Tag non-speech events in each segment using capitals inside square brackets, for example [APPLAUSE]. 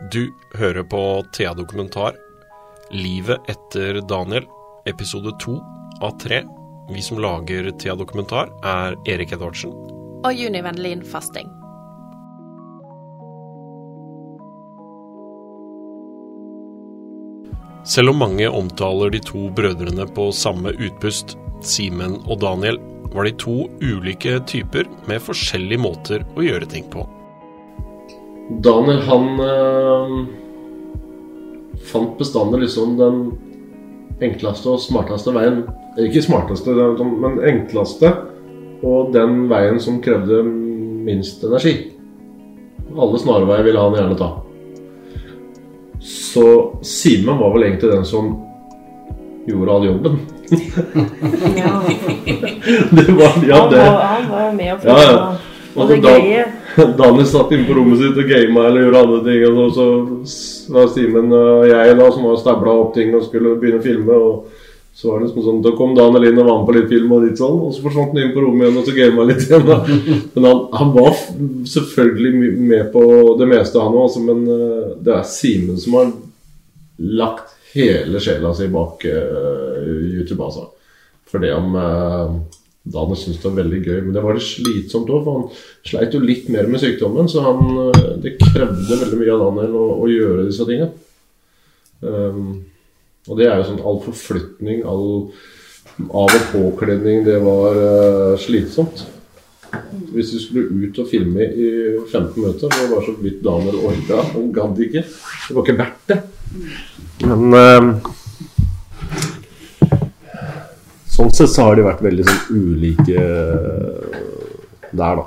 Du hører på Thea Dokumentar. Livet etter Daniel, episode to av tre. Vi som lager Thea Dokumentar, er Erik Edvardsen. Og Juni Vendelin Fasting. Selv om mange omtaler de to brødrene på samme utpust, Simen og Daniel, var de to ulike typer med forskjellige måter å gjøre ting på. Daniel, han øh, fant bestandig liksom den enkleste og smarteste veien. Ikke smarteste, men enkleste. Og den veien som krevde minst energi. Alle snarveier ville han gjerne ta. Så Simen var vel egentlig den som gjorde all jobben. [LAUGHS] Ja. [LAUGHS] det var, ja, Han var, han var med og Ja, ja. Og Og det da- [LAUGHS] Daniel satt inne på rommet sitt og gama eller gjorde andre ting. Og så så var Simen og jeg da som var stabla opp ting og skulle begynne å filme. Og så var det liksom sånn, Da kom Daniel inn og var med på litt film, og litt sånn, og så forsvant han inn på rommet igjen og så gama litt igjen. da. [LAUGHS] Men han, han var selvfølgelig med på det meste, han òg. Altså, men eh, det er Simen som har lagt hele sjela si bak uh, YouTube, altså. For det om uh, Daniel syntes det var veldig gøy, men det var litt slitsomt òg. For han sleit jo litt mer med sykdommen, så han, eh, det krevde veldig mye av Daniel å, å gjøre disse tingene. Um, og det er jo sånn all forflytning, all av- og påkledning, det var uh, slitsomt. Hvis du skulle ut og filme i 15 minutter, så var det så vidt Daniel orka. Han gadd ikke. Det var ikke verdt det. Men eh, Sånn sett så har de vært veldig sånn ulike eh, der, da.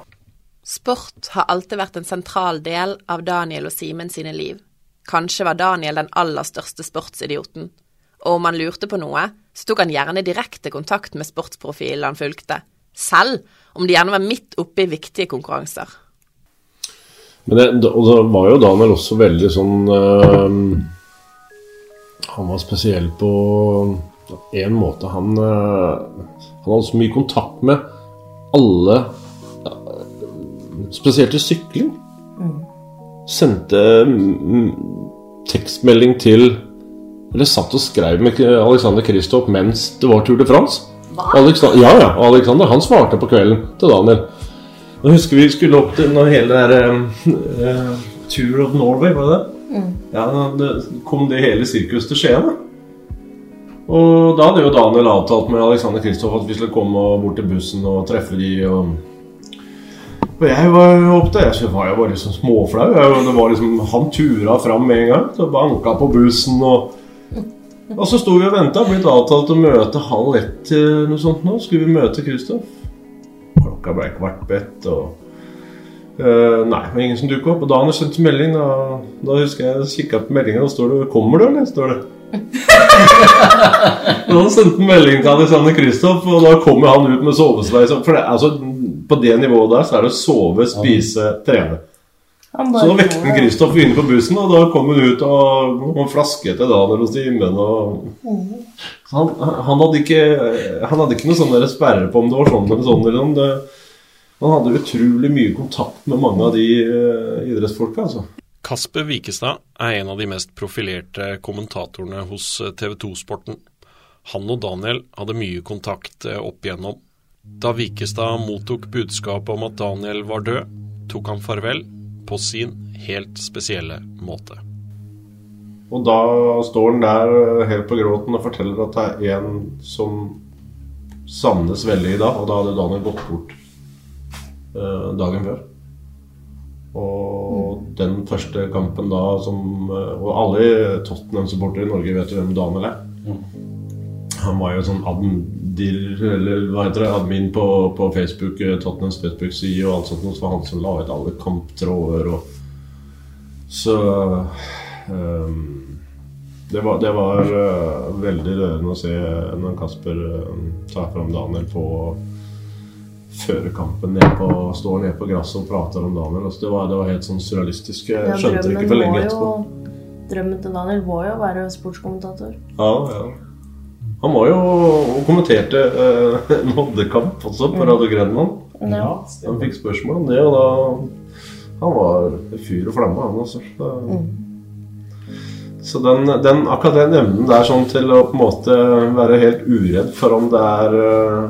Sport har alltid vært en sentral del av Daniel og Simen sine liv. Kanskje var Daniel den aller største sportsidioten. Og om han lurte på noe, så tok han gjerne direkte kontakt med sportsprofilen han fulgte. Selv om de gjerne var midt oppe i viktige konkurranser. Men det, og så var jo Daniel også veldig sånn øh, Han var spesiell på en måte. Han, eh, han hadde så mye kontakt med alle, spesielt i sykling. Sendte mm, tekstmelding til Eller satt og skrev med Alexander Kristoff mens det var Tour de France. Alexander, ja, ja. Alexander han svarte på kvelden til Daniel. Jeg husker vi skulle opp til når hele det der uh, Tour of Norway, var det det? Ja, det kom det hele sirkuset til Skien. Og da hadde jo Daniel avtalt med Alexander Kristoff at vi skulle komme bort til bussen og treffe de og Og jeg var jo opp der, synes, var jeg bare liksom småflau. Jeg, det var liksom, han tura fram med en gang. Så banka på bussen og Og så sto vi og venta. Blitt avtalt å møte halv ett til noe sånt nå. Skulle vi møte Kristoff. Klokka ble kvart på ett, og Uh, Nei, var ingen som dukket opp. Og da han sendte melding, da, da husker jeg jeg kikka på meldinga, og står det 'Kommer du', eller? står det. [LAUGHS] da sendte han melding til Alexander Kristoff, og da kommer han ut med sovesveis. For det, altså, på det nivået der så er det sove, spise, trene. Så da vekket han Kristoff inne på bussen, og da kom han ut og, og flasket da Daniel og Simen. Og... Så Han, han, hadde ikke, han hadde ikke noe sånn sperre på om det var sånn eller sånn. Eller det, han hadde utrolig mye kontakt med mange av de uh, idrettsfolka. Altså. Kasper Wikestad er en av de mest profilerte kommentatorene hos TV 2-sporten. Han og Daniel hadde mye kontakt eh, opp igjennom. Da Wikestad mottok budskapet om at Daniel var død, tok han farvel på sin helt spesielle måte. Og da står han der eh, helt på gråten og forteller at det er en som savnes veldig i dag. Og da hadde Daniel gått bort eh, dagen før. Og den første kampen da som eh, Og alle Tottenham-supportere i Norge vet jo hvem Daniel er. Han var jo sånn admdir, eller hva heter det, admin på, på Facebook, eh, Tottenhams Facebook-side og alt sånt. Så var han som la ut alle kamptråder og Så um, det var, det var uh, veldig rørende å se når Kasper uh, tar fram Daniel på før kampen ned på, står nede på gresset og prater om Daniel. Altså, det, var, det var helt sånn surrealistisk. Jeg Ja, skjønte det ikke for lenge etterpå. jo- Drømmen til Daniel var jo å være sportskommentator. Ja, ja. Han var jo og kommenterte eh, en Odde-kamp også på Radio Grenland. Ja. Han fikk spørsmål om det, og da Han var fyr og flamme, han også. Mm. Så den, den, akkurat den evnen der sånn til å på en måte være helt uredd for om det er øh,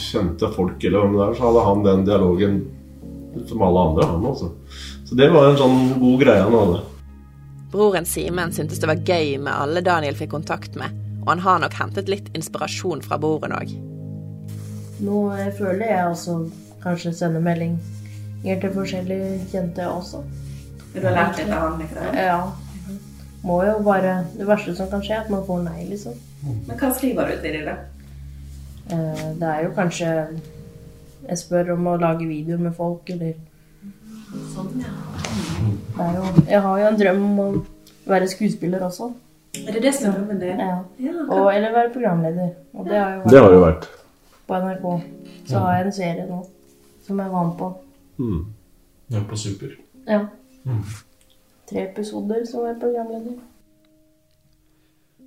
kjente folk eller hvem det er, så hadde han den dialogen som alle andre, han også. Så det var en sånn god greie han hadde. Broren Simen syntes det var gøy med alle Daniel fikk kontakt med, og han har nok hentet litt inspirasjon fra broren òg. Nå eh, føler jeg også kanskje sende meldinger til forskjellige kjente også. Du har lært litt av han, liksom? Ja. Må jo bare Det verste som kan skje, er at man får nei, liksom. Men hva skriver du til dem, da? Eh, Det er jo kanskje Jeg spør om å lage videoer med folk, eller Sånn, ja. det er jo, Jeg har jo en drøm om å være skuespiller også. Er det det som er drømmen din? Ja. Ja, Og, eller være programleder. Og det har jo vært Det har jo vært. på NRK. Så har jeg en serie nå som jeg var med på. Mm. Ja, på Super. Ja. Tre episoder som er programleder.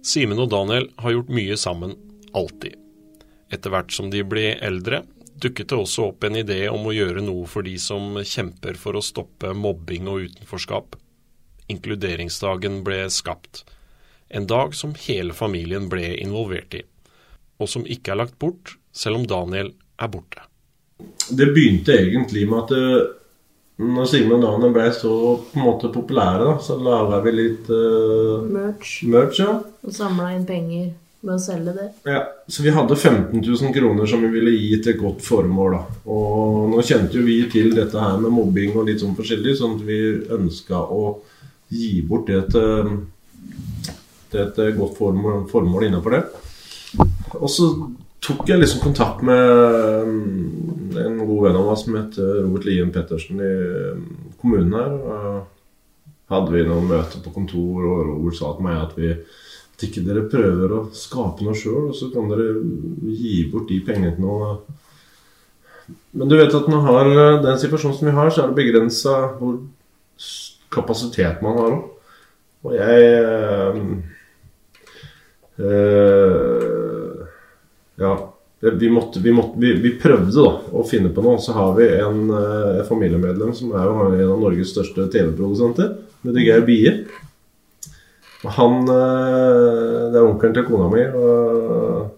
Simen og Daniel har gjort mye sammen, alltid. Etter hvert som de ble eldre, dukket det også opp en idé om å gjøre noe for de som kjemper for å stoppe mobbing og utenforskap. Inkluderingsdagen ble skapt. En dag som hele familien ble involvert i, og som ikke er lagt bort, selv om Daniel er borte. Det begynte egentlig med at det, når Sigmund og Daniel ble så på en måte populære, da, så laga vi litt uh, Merch. merch. Ja. Og samla inn penger ved å selge det. Ja, så vi hadde 15 000 kroner som vi ville gi til et godt formål. da. Og nå kjente jo vi til dette her med mobbing og litt sånn forskjellig, sånn at vi ønska å gi bort det til, til et godt formål, formål innenfor det. Og så tok jeg liksom kontakt med mm, en god venn av meg som heter Robert Lien Pettersen i mm, kommunen her. Hadde vi noen møter på kontor, og Robert sa til meg at vi at ikke dere prøver å skape noe sjøl, og så kan dere gi bort de pengene til noe. Men du vet at når har den situasjonen som vi har, så er det begrensa hvor kapasitet man har òg. Og jeg øh, øh, Ja. Vi, måtte, vi, måtte, vi, vi prøvde da å finne på noe. Så har vi en, eh, familiemedlem som er jo en av Norges største TV-produsenter. med Geir Bie. Han eh, Det er onkelen til kona mi. og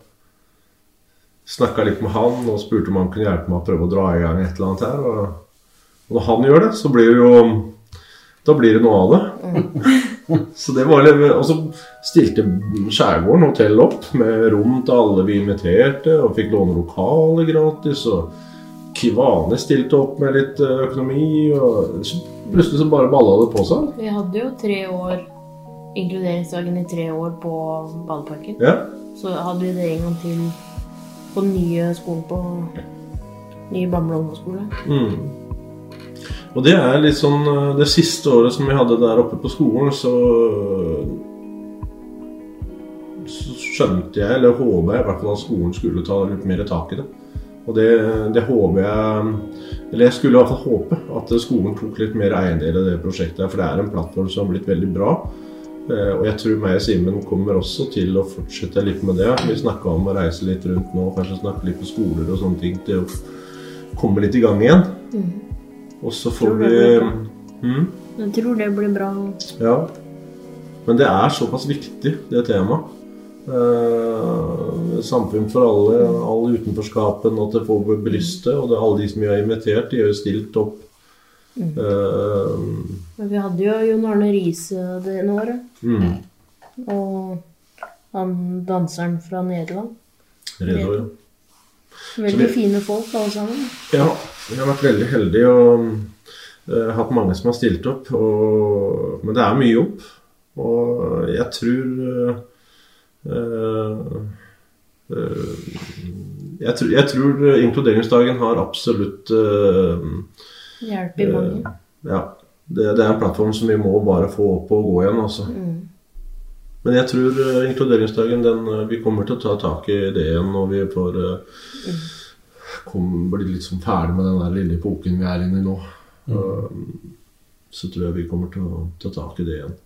Snakka litt med han og spurte om han kunne hjelpe meg å prøve å dra i gang et eller annet her. Og og når han gjør det, så blir det jo Da blir det noe av det. [LAUGHS] Så det var litt, Og så stilte Skjærgården hotell opp med rom til alle vi inviterte, og fikk låne lokaler gratis. og Kivane stilte opp med litt eh, økonomi, og så plutselig så bare balla det på seg. Vi hadde jo tre år inkluderingsdagen i tre år på Badeparken. Ja. Så hadde vi det en gang til på den nye skolen på nye Bamble ungdomsskole. Mm. Og det er litt sånn eh, Det siste året som vi hadde der oppe på skolen, så Så skjønte jeg, eller håpa jeg i hvert fall at skolen skulle ta litt mer tak i det. Og det, det håper jeg Eller jeg skulle i hvert fall håpe at skolen tok litt mer eiendel i det prosjektet. For det er en plattform som har blitt veldig bra. Eh, Og jeg tror meg og Simen kommer også til å fortsette litt med det. Vi snakka om å reise litt rundt nå, kanskje snakke litt på skoler og sånne ting. til å komme litt i gang igjen. Og så får vi mm, Jeg tror det blir bra. Ja. Men det er såpass viktig, det temaet. Eh, samfunn for alle, all utenforskapen, at det får brystet. Og det alle de som vi har invitert, de har jo stilt opp. Eh, Men vi hadde jo Jon Arne Riise det ene året. mm, Og han danseren fra Nederland. Redo, ja. Veldig fine folk alle sammen. Ja, vi har vært veldig heldige og uh, hatt mange som har stilt opp. Og, men det er mye jobb. Og jeg tror uh, jeg, tror jeg tror inkluderingsdagen har absolutt eh, i mange. Ja. Det, det er en plattform som vi må bare få opp og gå igjen. Altså. Men jeg tror eh, inkluderingsdagen den, eh, Vi kommer til å ta tak i det igjen når vi får uh, bli litt sånn ferdig med den der lille epoken vi er inne i nå. Um, så tror jeg vi kommer til å ta tak i det igjen.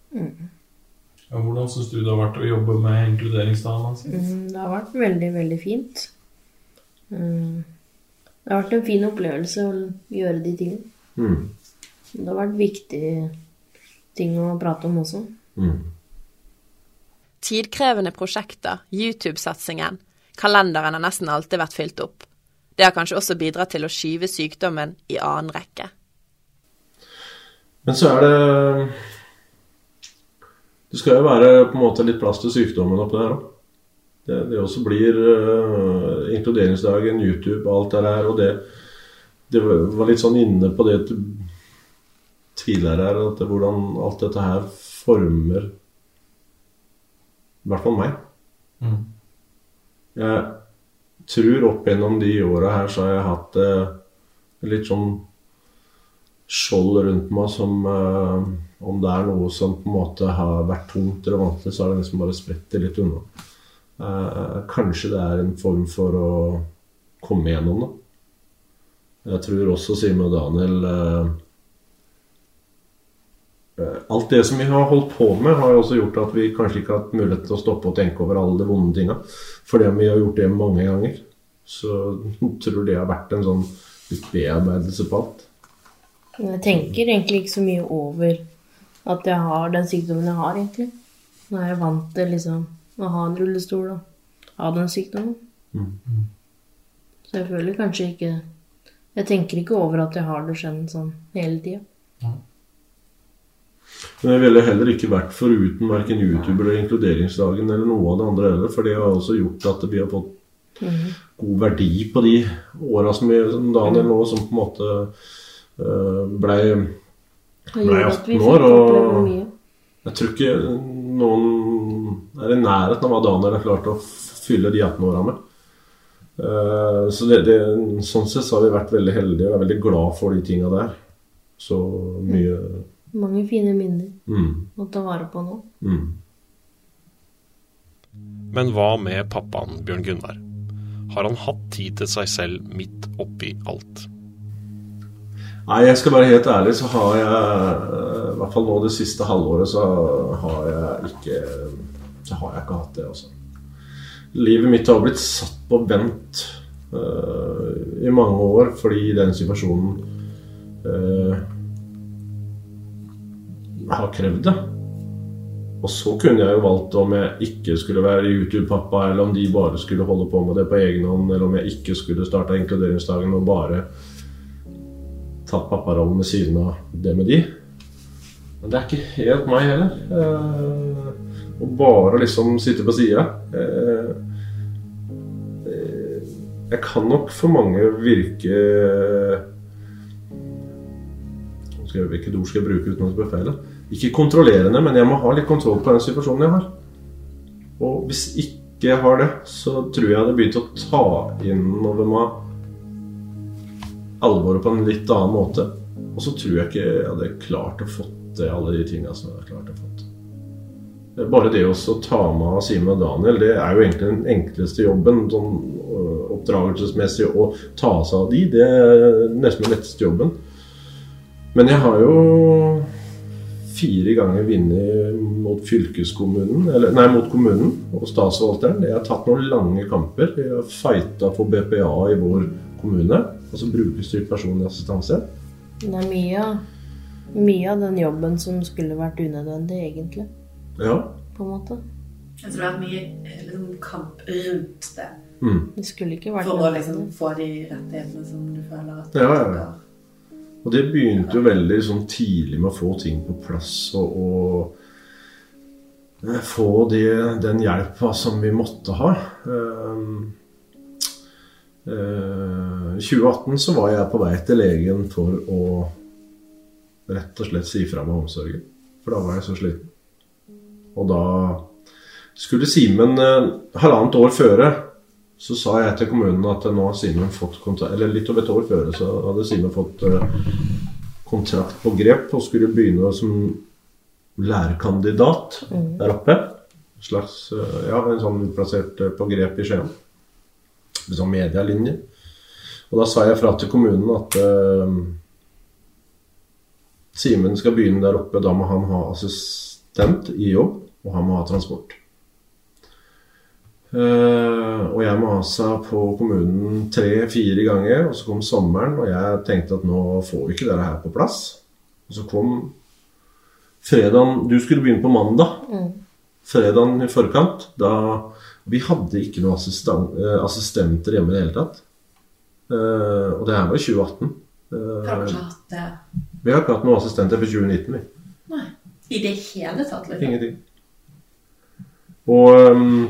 Ja, hvordan syns du det har vært å jobbe med inkluderingsdagen? Mm, Det har vært veldig, veldig fint. Mm, Det har vært en fin opplevelse å gjøre de tingene. Mm. Det har vært viktige ting å prate om også. Mm. Tidkrevende prosjekter, YouTube-satsingen, kalenderen har nesten alltid vært fylt opp. Det har kanskje også bidratt til å skyve sykdommen i annen rekke. Men så er det Det skal jo være på en måte litt plass til sykdommen oppi der òg. Det, det også blir uh, inkluderingsdagen, YouTube alt det der. Og det, det var litt sånn inne på det tviler her, at det, hvordan alt dette her former i hvert fall meg. Mm. Jeg tror opp gjennom de åra her så har jeg hatt uh, litt sånn skjold rundt meg som uh, Om det er noe som på en måte har vært tungt eller vanskelig, så har det liksom bare spredt det litt unna. Eh, kanskje det er en form for å komme gjennom da. Jeg tror også Simen og Daniel eh, eh, Alt det som vi har holdt på med, har jo også gjort at vi kanskje ikke har hatt mulighet til å stoppe og tenke over alle de vonde tinga. Fordi vi har gjort det mange ganger. Så jeg [LAUGHS] tror det har vært en sånn bearbeidelse på alt. Jeg tenker egentlig ikke så mye over at jeg har den sykdommen jeg har, egentlig. Nå er jeg vant til liksom å ha en rullestol og ha den sykdommen. Mm. Så jeg føler kanskje ikke Jeg tenker ikke over at jeg har det skjedd sånn hele tida. Men jeg ville heller ikke vært foruten verken YouTube eller Inkluderingsdagen eller noe av det andre heller, for det har også gjort at vi har fått god verdi på de åra som, som Daniel nå, som på en måte uh, blei Ble gjorde at vi 18 år, og- Jeg tror ikke noen er i nærheten av hva Daniel har klart å fylle de 18 åra med. Eh, så det, det, sånn sett så har vi vært veldig heldige og er veldig glad for de tinga der. Så mye Mange fine minner mm, å ta vare på nå. mm. Men hva med pappaen Bjørn Gunnar? Har han hatt tid til seg selv midt oppi alt? Nei, jeg skal være helt ærlig, så har jeg eh, I hvert fall nå det siste halvåret så har jeg ikke Så har jeg ikke hatt det, altså. Livet mitt har blitt satt på vent uh, i mange år fordi den situasjonen uh, har krevd det. Og så kunne jeg jo valgt om jeg ikke skulle være YouTube-pappa, eller om de bare skulle holde på med det på egen hånd, eller om jeg ikke skulle starte inkluderingsdagen og bare tatt papparollen ved siden av det med de. Men det er ikke helt meg heller. Å bare liksom sitte på sida. Eh, eh, jeg kan nok for mange virke Hvilket ord skal jeg bruke uten at det blir feil? Ikke kontrollerende, men jeg må ha litt kontroll på den situasjonen jeg har. Og hvis ikke jeg har det, så tror jeg jeg hadde begynt å ta inn over meg alvoret på en litt annen måte. Og så tror jeg ikke jeg hadde klart å fått til alle de tinga som jeg hadde klart å fått. Bare det å ta med av Simen og Daniel, det er jo egentlig den enkleste jobben. Sånn øh, oppdragelsesmessig å ta seg av de, det er nesten den letteste jobben. Men jeg har jo fire ganger vunnet mot fylkeskommunen, eller nei, mot kommunen og statsforvalteren. Jeg har tatt noen lange kamper. Jeg har fighta for BPA i vår kommune, altså brukerstyrt personlig assistanse. Det er mye, mye av den jobben som skulle vært unødvendig, egentlig. Ja. På en måte. Jeg tror det har vært mye eh, liksom, kamp rundt det. Mm. Det skulle ikke vært For å liksom få de rettighetene som du føler at Ja, ja, ja. har. Og det begynte jo veldig sånn tidlig med å få ting på plass og, og eh, få de, den hjelpa som vi måtte ha. Um, eh, I 2018 så var jeg på vei til legen for å rett og slett si fra meg omsorgen. For da var jeg så sliten. Og da skulle Simen eh, halvannet år føre så sa jeg til kommunen at nå har Simen fått kontrakt Eller litt over et år før så hadde Simen fått eh, kontrakt på grep og skulle begynne som lærerkandidat der oppe. Slags eh, Ja, en sånn utplassert eh, på grep i Skien. En sånn medialinje. Og da sa jeg fra til kommunen at uh, Simen skal begynne der oppe. Da må han ha assistent i jobb, og han må ha transport. Uh, og jeg masa på kommunen tre-fire ganger, og så kom sommeren, og jeg tenkte at nå får vi ikke dette her på plass. Og så kom fredagen Du skulle begynne på mandag. Mm. Fredagen i forkant. Da Vi hadde ikke noen assistent, eh, assistenter hjemme i det hele tatt. Uh, og det her var i 2018. Har Eh, dere ikke hatt det vi har ikke hatt noen assistenter for 2019. Vi. Nei. I det hele tatt? Liksom. Ingenting. Og um,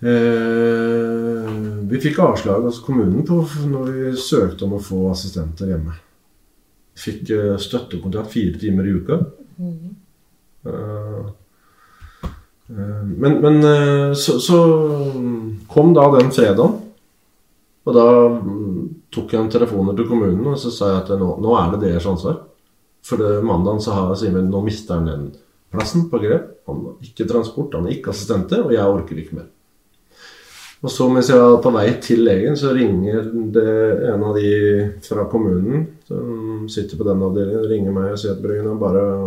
eh, vi fikk avslag hos kommunen på når vi søkte om å få assistenter hjemme. Fikk uh, støttekontrakt fire timer i uka. Eh, uh, men men eh, så, så kom da den fredagen. Og da mm, tok jeg en telefon til kommunen og så sa jeg at nå, nå er det deres ansvar. For det, mandagen så har Simen nå mister han den plassen på grep. Han har ikke transport, han har ikke assistenter, og jeg orker ikke mer. Og så mens jeg var på vei til legen, så ringer det en av de fra kommunen som sitter på den avdelingen, ringer meg og sier at Brøyen, bare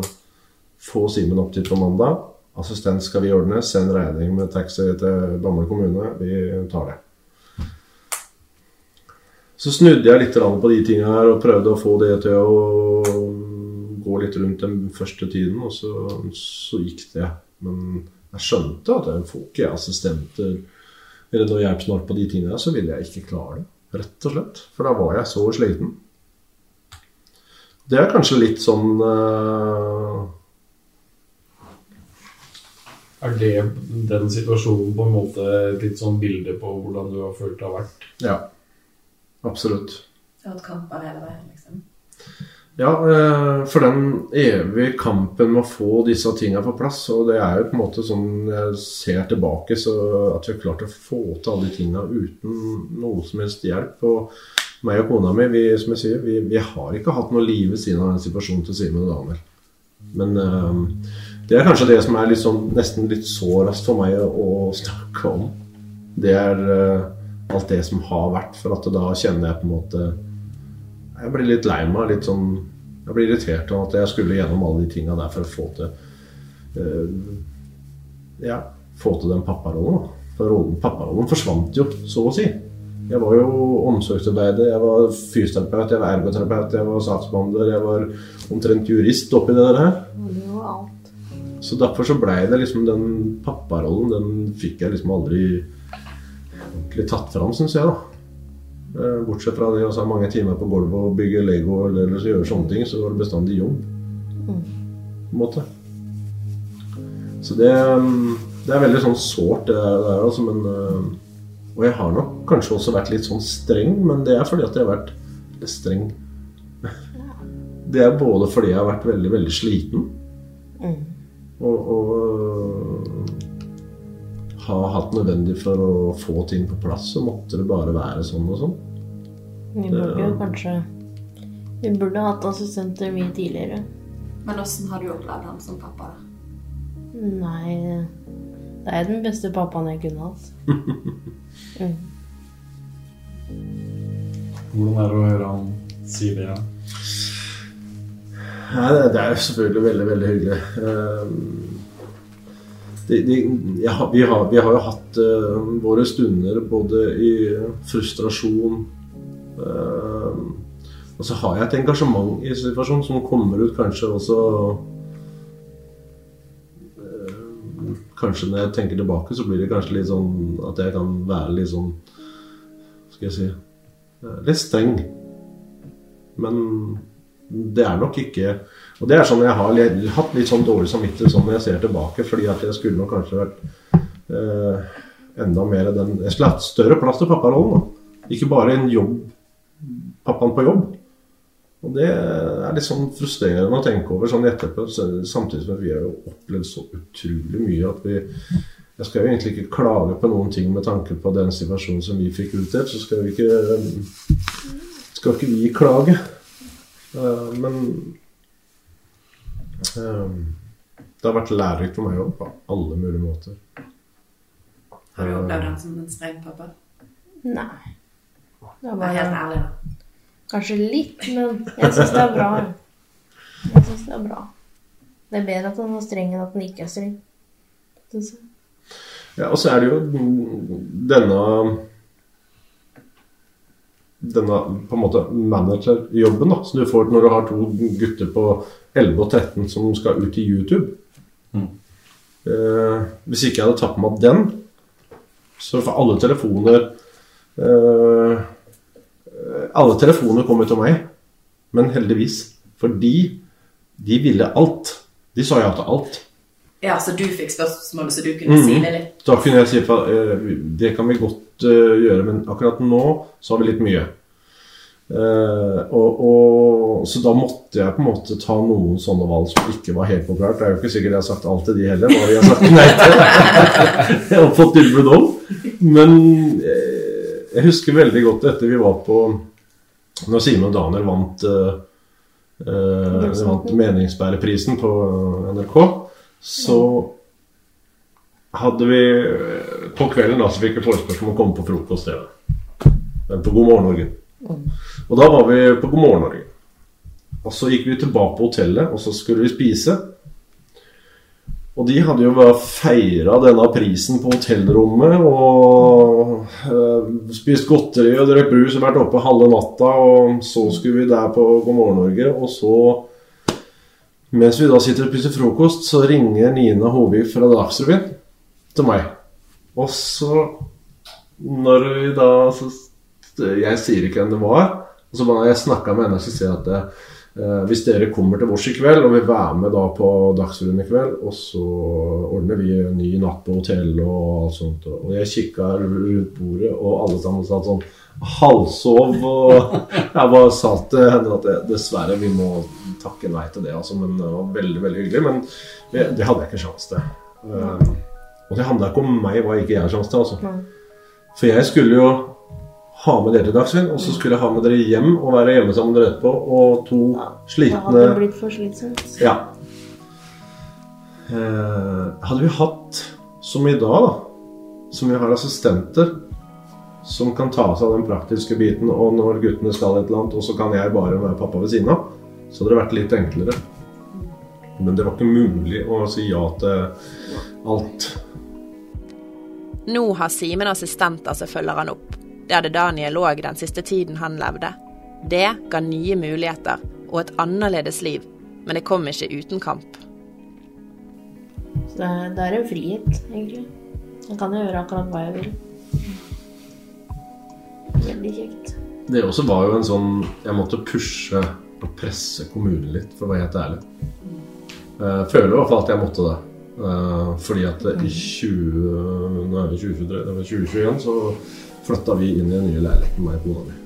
få Simen opp dit på mandag. Assistent skal vi ordne. Send regning med taxi til Bamble kommune. Vi tar det. Så snudde jeg litt på de tinga her og prøvde å få det til å gå litt rundt den første tiden, og så, så gikk det. Men jeg skjønte at jeg får ikke assistenter eller noe hjelp snart på de tingene, så ville jeg ikke klare det. Rett og slett. For da var jeg så sliten. Det er kanskje litt sånn uh... Er det den situasjonen på en måte et litt sånn bilde på hvordan du har følt det har vært? Ja. Absolutt. Du har hatt kamper hele veien, liksom. Ja, eh, for den evige kampen med å få disse tinga på plass, og det er jo på en måte sånn jeg ser tilbake, så at vi har klart å få til alle de tinga uten noe som helst hjelp. Og meg og kona mi, vi, som jeg sier, vi, vi har ikke hatt noe liv ved siden av den situasjonen til Simen og Daniel. Men eh, det er kanskje det som er litt sånn, nesten litt sårast for meg å, snakke om. Det er eh, alt det som har vært, for at da kjenner jeg på en måte jeg blir litt lei meg. litt sånn, Jeg blir irritert over at jeg skulle gjennom alle de tinga der for å få til uh, Ja, få til den papparollen. For rollen, papparollen forsvant jo, så å si. Jeg var jo omsorgsarbeider, jeg var fysioterapeut, jeg var ergoterapeut, jeg var saksbehandler, jeg var omtrent jurist oppi det der her. Alt. Så derfor så blei det liksom den papparollen, den fikk jeg liksom aldri ordentlig tatt fram, syns jeg, da. Eh, Bortsett fra det å ha mange timer på gulvet og bygge Lego eller gjøre sånne ting, så var det bestandig jobb. På en måte. Så det, mm, det er veldig sånn sårt, det der, altså, men eh, Og jeg har nok kanskje også vært litt sånn streng, men det er fordi at jeg har vært streng. Det er både fordi jeg har vært veldig, veldig sliten. Og, og ha hatt nødvendig for å få ting på plass, så måtte det bare være sånn og sånn. Vi burde jo kanskje Vi burde hatt assistenter mye tidligere. Men åssen har du opplevd ham som pappa? da? Nei Det er den beste pappaen jeg kunne hatt. [LAUGHS] Mm. Hvordan er det å høre han si det? Ja? Nei, det, er jo selvfølgelig veldig, veldig hyggelig. Ehm, de, de, ja, vi, har, vi har jo hatt uh, våre stunder både i frustrasjon uh, Og så har jeg et engasjement i situasjonen som kommer ut kanskje også uh, Kanskje når jeg tenker tilbake, så blir det kanskje litt sånn at jeg kan være litt sånn Skal jeg si eh, Litt streng. Men det er nok ikke Og det er sånn jeg har hatt litt sånn dårlig samvittighet sånn når jeg ser tilbake, fordi at jeg skulle nok kanskje vært eh, enda mer den Jeg skulle hatt større plass til papparollen. Ikke bare en jobb pappaen på jobb. Og det er litt sånn frustrerende å tenke over sånn etterpå, samtidig som vi har jo opplevd så utrolig mye at vi Jeg skal jo egentlig ikke klage på noen ting med tanke på den situasjonen som vi fikk utdelt, så skal vi ikke skal ikke vi klage. Eh, men eh, det har vært lærerikt for meg òg, på alle mulige måter. Har du opplevd han som en streng pappa? Nei. Det er helt ærlig, da. Kanskje litt, men jeg syns det er bra. Jeg syns det er bra. Det er bedre at han er streng enn at han ikke er streng. Ja, og så er det jo denne denne på en måte managerjobben da, som du får når du har to gutter på 11 og 13 som skal ut i YouTube. Eh, hvis ikke jeg hadde tatt på meg den, så for alle telefoner eh, Alle telefoner kommer til meg, men heldigvis. Fordi de ville alt. De sa ja til alt. Ja, så du fikk spørsmålet, så du kunne Mhm. si det litt. Da kunne jeg si at eh, det kan vi godt eh, gjøre, men akkurat nå så har vi litt mye. Uh, og, og, så da måtte jeg på en måte ta noen sånne valg som ikke var helt populært. Det er jo ikke sikkert jeg har sagt alt til de heller, hva vi har sagt nei til. [LAUGHS] jeg har fått tilbud om. Men jeg husker veldig godt etter vi var på Når Simen og Daniel vant, vant Meningsbærerprisen på NRK, så hadde vi På kvelden da, så fikk vi forespørsel om å komme på frokost-TV. På God morgen Norge. Og da var vi på God morgen Norge. Og så gikk vi tilbake på hotellet, og så skulle vi spise. Og de hadde jo feira denne prisen på hotellrommet og øh, spist godteri og drukket brus og vært oppe halve natta. Og så skulle vi der på God morgen Norge, og så Mens vi da sitter og spiser frokost, så ringer Nina Hovig fra Dagsrevyen til meg. Og så Når vi da så, Jeg sier ikke hvem det var. Og så bare jeg snakka med henne, så sier jeg at hvis dere kommer til oss i kveld og vil være med da på Dagsrevyen i kveld, og så ordner vi en ny natt på hotell og alt sånt. Og jeg kikka rundt bordet, og alle sammen satt sånn halvsov. Og [LAUGHS] jeg bare sa til henne at dessverre, vi må takke nei til det. Altså, men det var veldig veldig hyggelig. Men det, hadde jeg ikke sjanse til. Eh, og det handla ikke om meg, hva ikke jeg har sjanse til. Altså. For jeg skulle jo ha med dere til Dagsrevyen, og så skulle jeg ha med dere hjem og være hjemme sammen med dere etterpå. Og to slitne... Det hadde blitt for slitsomt. Ja. Eh, hadde vi hatt, som i dag, da, som vi har assistenter som kan ta seg av den praktiske biten, og når guttene skal et eller annet, og så kan jeg bare være pappa ved siden av, så hadde det vært litt enklere. Men det var ikke mulig å si ja til alt. Nå har Simen assistenter som følger han opp. Det hadde Daniel lå den siste tiden han levde. Det ga nye muligheter og et annerledes liv, men det kom ikke uten kamp. Så det er, det er en frihet, egentlig. Jeg kan jo gjøre akkurat hva jeg vil. Veldig kjekt. Det også var jo en sånn Jeg måtte pushe og presse kommunen litt, for å være helt ærlig. Jeg føler i hvert fall at jeg måtte det. Eh, Fordi at i 20, nå er det 2023, det var 2021 så flytta vi inn i den nye leiligheten, med kona mi.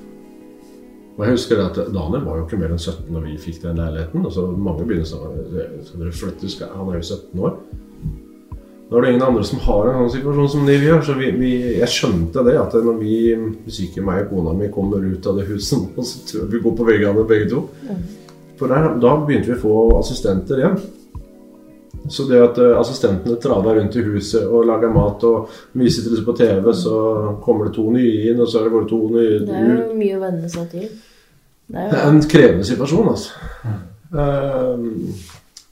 Og jeg husker at Daniel var jo ikke mer enn 17 når vi fikk den leiligheten. og så mange begynner sånn Skal dere flytte? Han er jo 17 år. Nå er det ingen andre som har en sånn situasjon som de vi gjør. Så vi, vi, jeg skjønte det at når vi, hvis ikke meg og kona mi kommer ut av det huset nå, så tror jeg vi går på veggene begge to. For der, da begynte vi å få assistenter igjen. Så det at eh, assistentene traver rundt i huset og lager mat, og vi sitter liksom på TV, så kommer det to nye inn, og så går det to nye ut Det er jo mye å venne seg til. Det er Det jo er en krevende situasjon, altså. Um,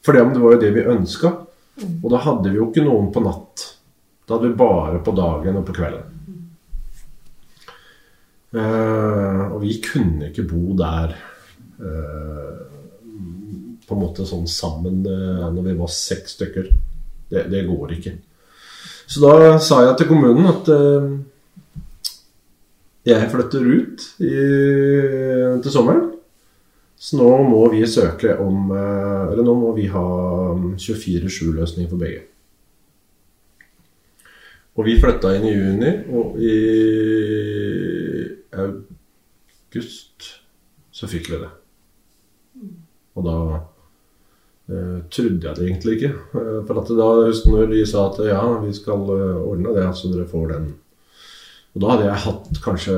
for det, det var jo det vi ønska. Og da hadde vi jo ikke noen på natt. Da hadde vi bare på dagen og på kvelden. Eh, og vi kunne ikke bo der eh, på en måte sånn sammen eh, når vi var seks stykker. Det, det går ikke. Så da sa jeg til kommunen at eh, jeg flytter ut i, til sommeren. Så nå må vi søke om eh, Eller nå må vi ha 24-7-løsning for begge. Og vi flytta inn i juni, og i august så fikk vi det. Og da eh, trodde jeg det egentlig ikke. Eh, for at da husker når de sa at ja, vi skal eh, ordne det, så dere får den. Og da hadde jeg hatt kanskje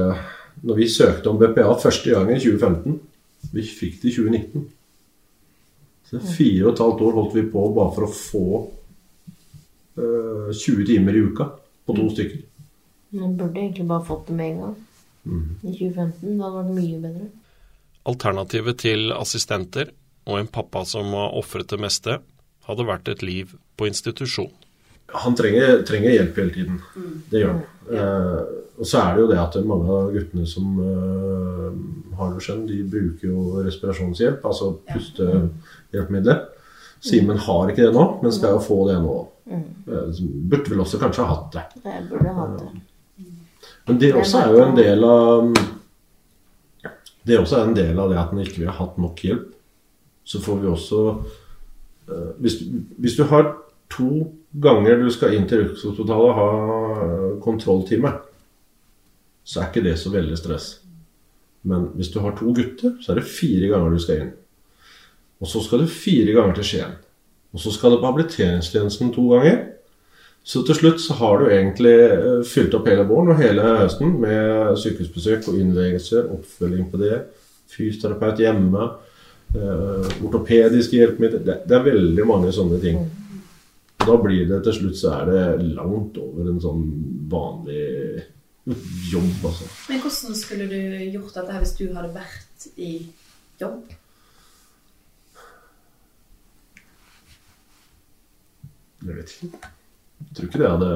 Når vi søkte om BPA første gang i 2015 Vi fikk det i 2019. Så fire og et halvt år holdt vi på bare for å få eh, 20 timer i uka på to stykker. Man burde egentlig bare fått det med en gang. I 2015. Det hadde vært mye bedre. Alternativet til assistenter og en pappa som har ofret det meste, hadde vært et liv på institusjon. Han trenger, trenger hjelp hele tiden. Det gjør han. Eh, og så er det jo det at mange av guttene som eh, har noe skjønn, de bruker jo respirasjonshjelp, altså pustehjelpemidler. Simen har ikke det nå, men skal jo få det nå. Eh, burde vel også kanskje ha hatt det. Jeg burde hatt det. Men det også er jo en del av Det også er en del av det at han ikke vil ha hatt nok hjelp, så får vi også eh, hvis, hvis du har to ganger du skal inn til Rikshospitalet og ha eh, kontrolltime, så er ikke det så veldig stress. Men hvis du har to gutter, så er det fire ganger du skal inn. Og så skal du fire ganger til Skien. Og så skal du på habiliteringstjenesten to ganger. Så til slutt så har du egentlig eh, fylt opp hele våren og hele høsten med sykehusbesøk og innleggelser, oppfølging på det, fysioterapeut hjemme, ortopediske hjelpemidler det, det er veldig mange sånne ting. Da blir det til slutt så er det langt over en sånn vanlig jobb, altså. Men hvordan skulle du gjort dette her hvis du hadde vært i jobb? Jeg vet ikke. Jeg tror ikke det hadde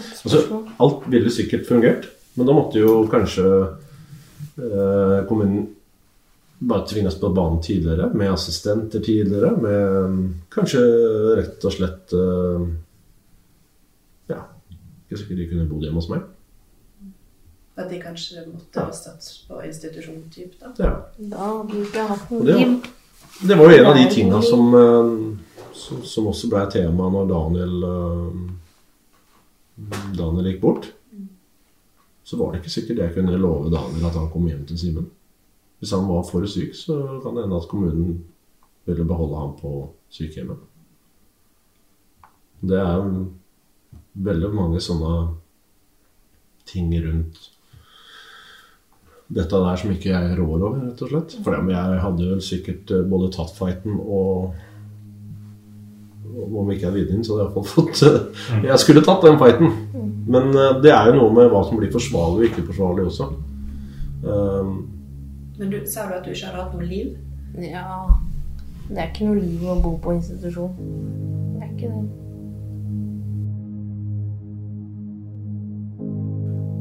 Altså, alt ville sikkert fungert, men da måtte jo kanskje eh, kommunen bare tvinges på banen tidligere, med assistenter tidligere, med mm, kanskje rett og slett eh, Ja, ikke sikkert de kunne bodd hjemme hos meg. At de kanskje måtte ha stått på institusjon typ, da? Ja. Da hadde du ikke hatt noe det, liv. det var jo en av de tinga som, eh, som, som også ble tema når Daniel Daniel gikk bort. Så var det ikke sikkert jeg kunne love Daniel at han kom hjem til Simen. Hvis han var for syk, så kan det hende at kommunen ville beholde ham på sykehjemmet. Det er veldig mange sånne ting rundt dette der som ikke jeg rår over, rett og slett. For jeg hadde vel sikkert eh, både tatt fighten og Om ikke jeg hadde inn, så hadde jeg iallfall fått eh, Jeg skulle tatt den fighten. Men eh, det er jo noe med hva som blir forsvarlig og ikke forsvarlig også. Um, Men du, sa du at du ikke hadde hatt noe liv? Ja Det er ikke noe liv å bo på institusjon. Det er ikke det.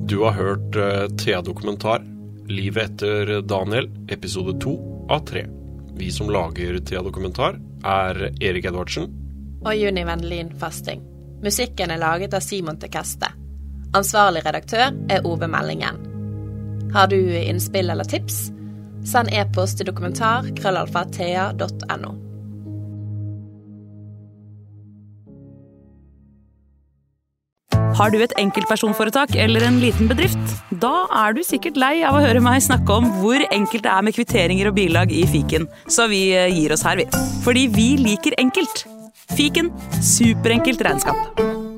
Du har hørt eh, Thea Dokumentar, Livet etter Daniel, episode to av tre. Vi som lager Thea Dokumentar, er Erik Edvardsen, og Juni Vendelin Fasting. Musikken er laget av Simon Tekeste. Ansvarlig redaktør er Ove Meldingen. Har du innspill eller tips? Send e-post til dokumentar krøllalfa.thea.no. Har du et enkeltpersonforetak eller en liten bedrift? Da er du sikkert lei av å høre meg snakke om hvor enkelt det er med kvitteringer og bilag i fiken, så vi eh, gir oss her, vi. Fordi vi liker enkelt. Fiken superenkelt regnskap.